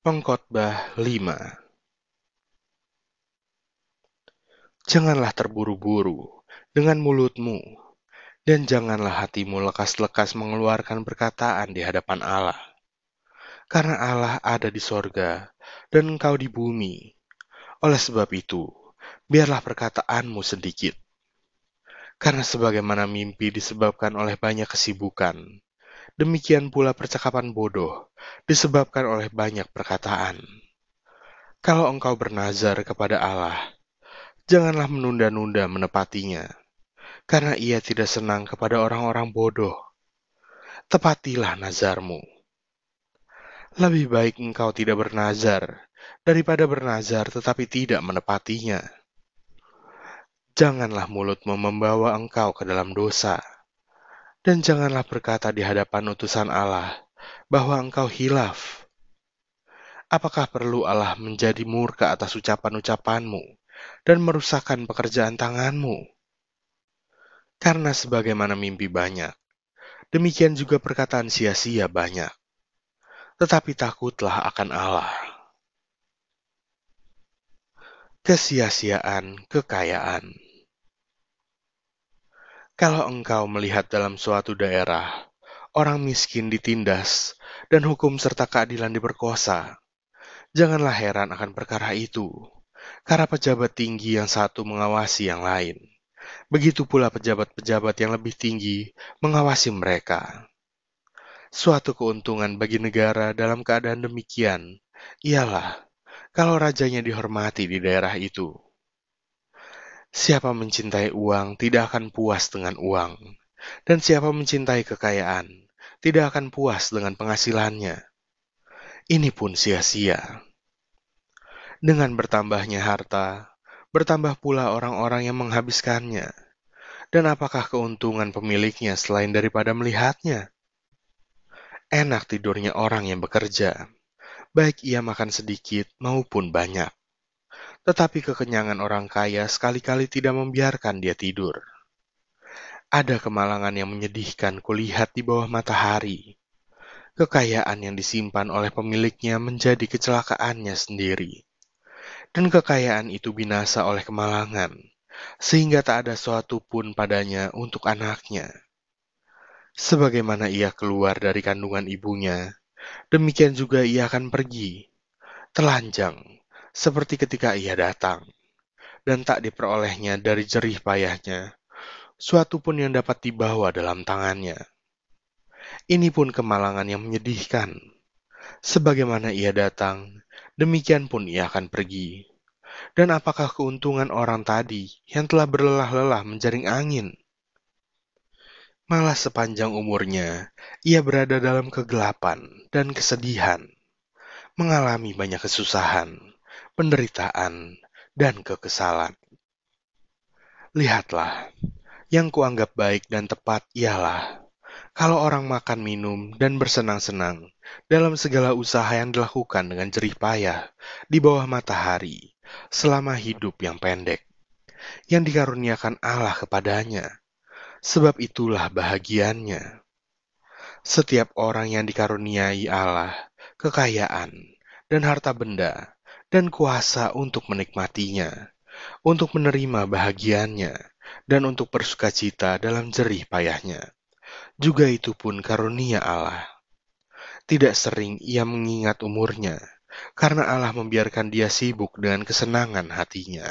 Pengkhotbah 5 Janganlah terburu-buru dengan mulutmu, dan janganlah hatimu lekas-lekas mengeluarkan perkataan di hadapan Allah. Karena Allah ada di sorga, dan engkau di bumi. Oleh sebab itu, biarlah perkataanmu sedikit. Karena sebagaimana mimpi disebabkan oleh banyak kesibukan, Demikian pula percakapan bodoh disebabkan oleh banyak perkataan. Kalau engkau bernazar kepada Allah, janganlah menunda-nunda menepatinya, karena ia tidak senang kepada orang-orang bodoh. Tepatilah nazarmu. Lebih baik engkau tidak bernazar daripada bernazar tetapi tidak menepatinya. Janganlah mulutmu membawa engkau ke dalam dosa dan janganlah berkata di hadapan utusan Allah bahwa engkau hilaf. Apakah perlu Allah menjadi murka atas ucapan-ucapanmu dan merusakkan pekerjaan tanganmu? Karena sebagaimana mimpi banyak, demikian juga perkataan sia-sia banyak. Tetapi takutlah akan Allah. Kesia-siaan kekayaan. Kalau engkau melihat dalam suatu daerah, orang miskin ditindas, dan hukum serta keadilan diperkosa, janganlah heran akan perkara itu, karena pejabat tinggi yang satu mengawasi yang lain. Begitu pula pejabat-pejabat yang lebih tinggi mengawasi mereka. Suatu keuntungan bagi negara dalam keadaan demikian ialah kalau rajanya dihormati di daerah itu Siapa mencintai uang tidak akan puas dengan uang, dan siapa mencintai kekayaan tidak akan puas dengan penghasilannya. Ini pun sia-sia. Dengan bertambahnya harta, bertambah pula orang-orang yang menghabiskannya. Dan apakah keuntungan pemiliknya selain daripada melihatnya? Enak tidurnya orang yang bekerja, baik ia makan sedikit maupun banyak. Tetapi kekenyangan orang kaya sekali-kali tidak membiarkan dia tidur. Ada kemalangan yang menyedihkan kulihat di bawah matahari. Kekayaan yang disimpan oleh pemiliknya menjadi kecelakaannya sendiri. Dan kekayaan itu binasa oleh kemalangan, sehingga tak ada suatu pun padanya untuk anaknya. Sebagaimana ia keluar dari kandungan ibunya, demikian juga ia akan pergi, telanjang, seperti ketika ia datang, dan tak diperolehnya dari jerih payahnya, suatu pun yang dapat dibawa dalam tangannya. Ini pun kemalangan yang menyedihkan. Sebagaimana ia datang, demikian pun ia akan pergi. Dan apakah keuntungan orang tadi yang telah berlelah-lelah menjaring angin? Malah sepanjang umurnya, ia berada dalam kegelapan dan kesedihan, mengalami banyak kesusahan, penderitaan, dan kekesalan. Lihatlah, yang kuanggap baik dan tepat ialah kalau orang makan minum dan bersenang-senang dalam segala usaha yang dilakukan dengan jerih payah di bawah matahari selama hidup yang pendek, yang dikaruniakan Allah kepadanya, sebab itulah bahagiannya. Setiap orang yang dikaruniai Allah, kekayaan, dan harta benda dan kuasa untuk menikmatinya, untuk menerima bahagiannya, dan untuk bersuka cita dalam jerih payahnya. Juga itu pun karunia Allah. Tidak sering ia mengingat umurnya, karena Allah membiarkan dia sibuk dengan kesenangan hatinya.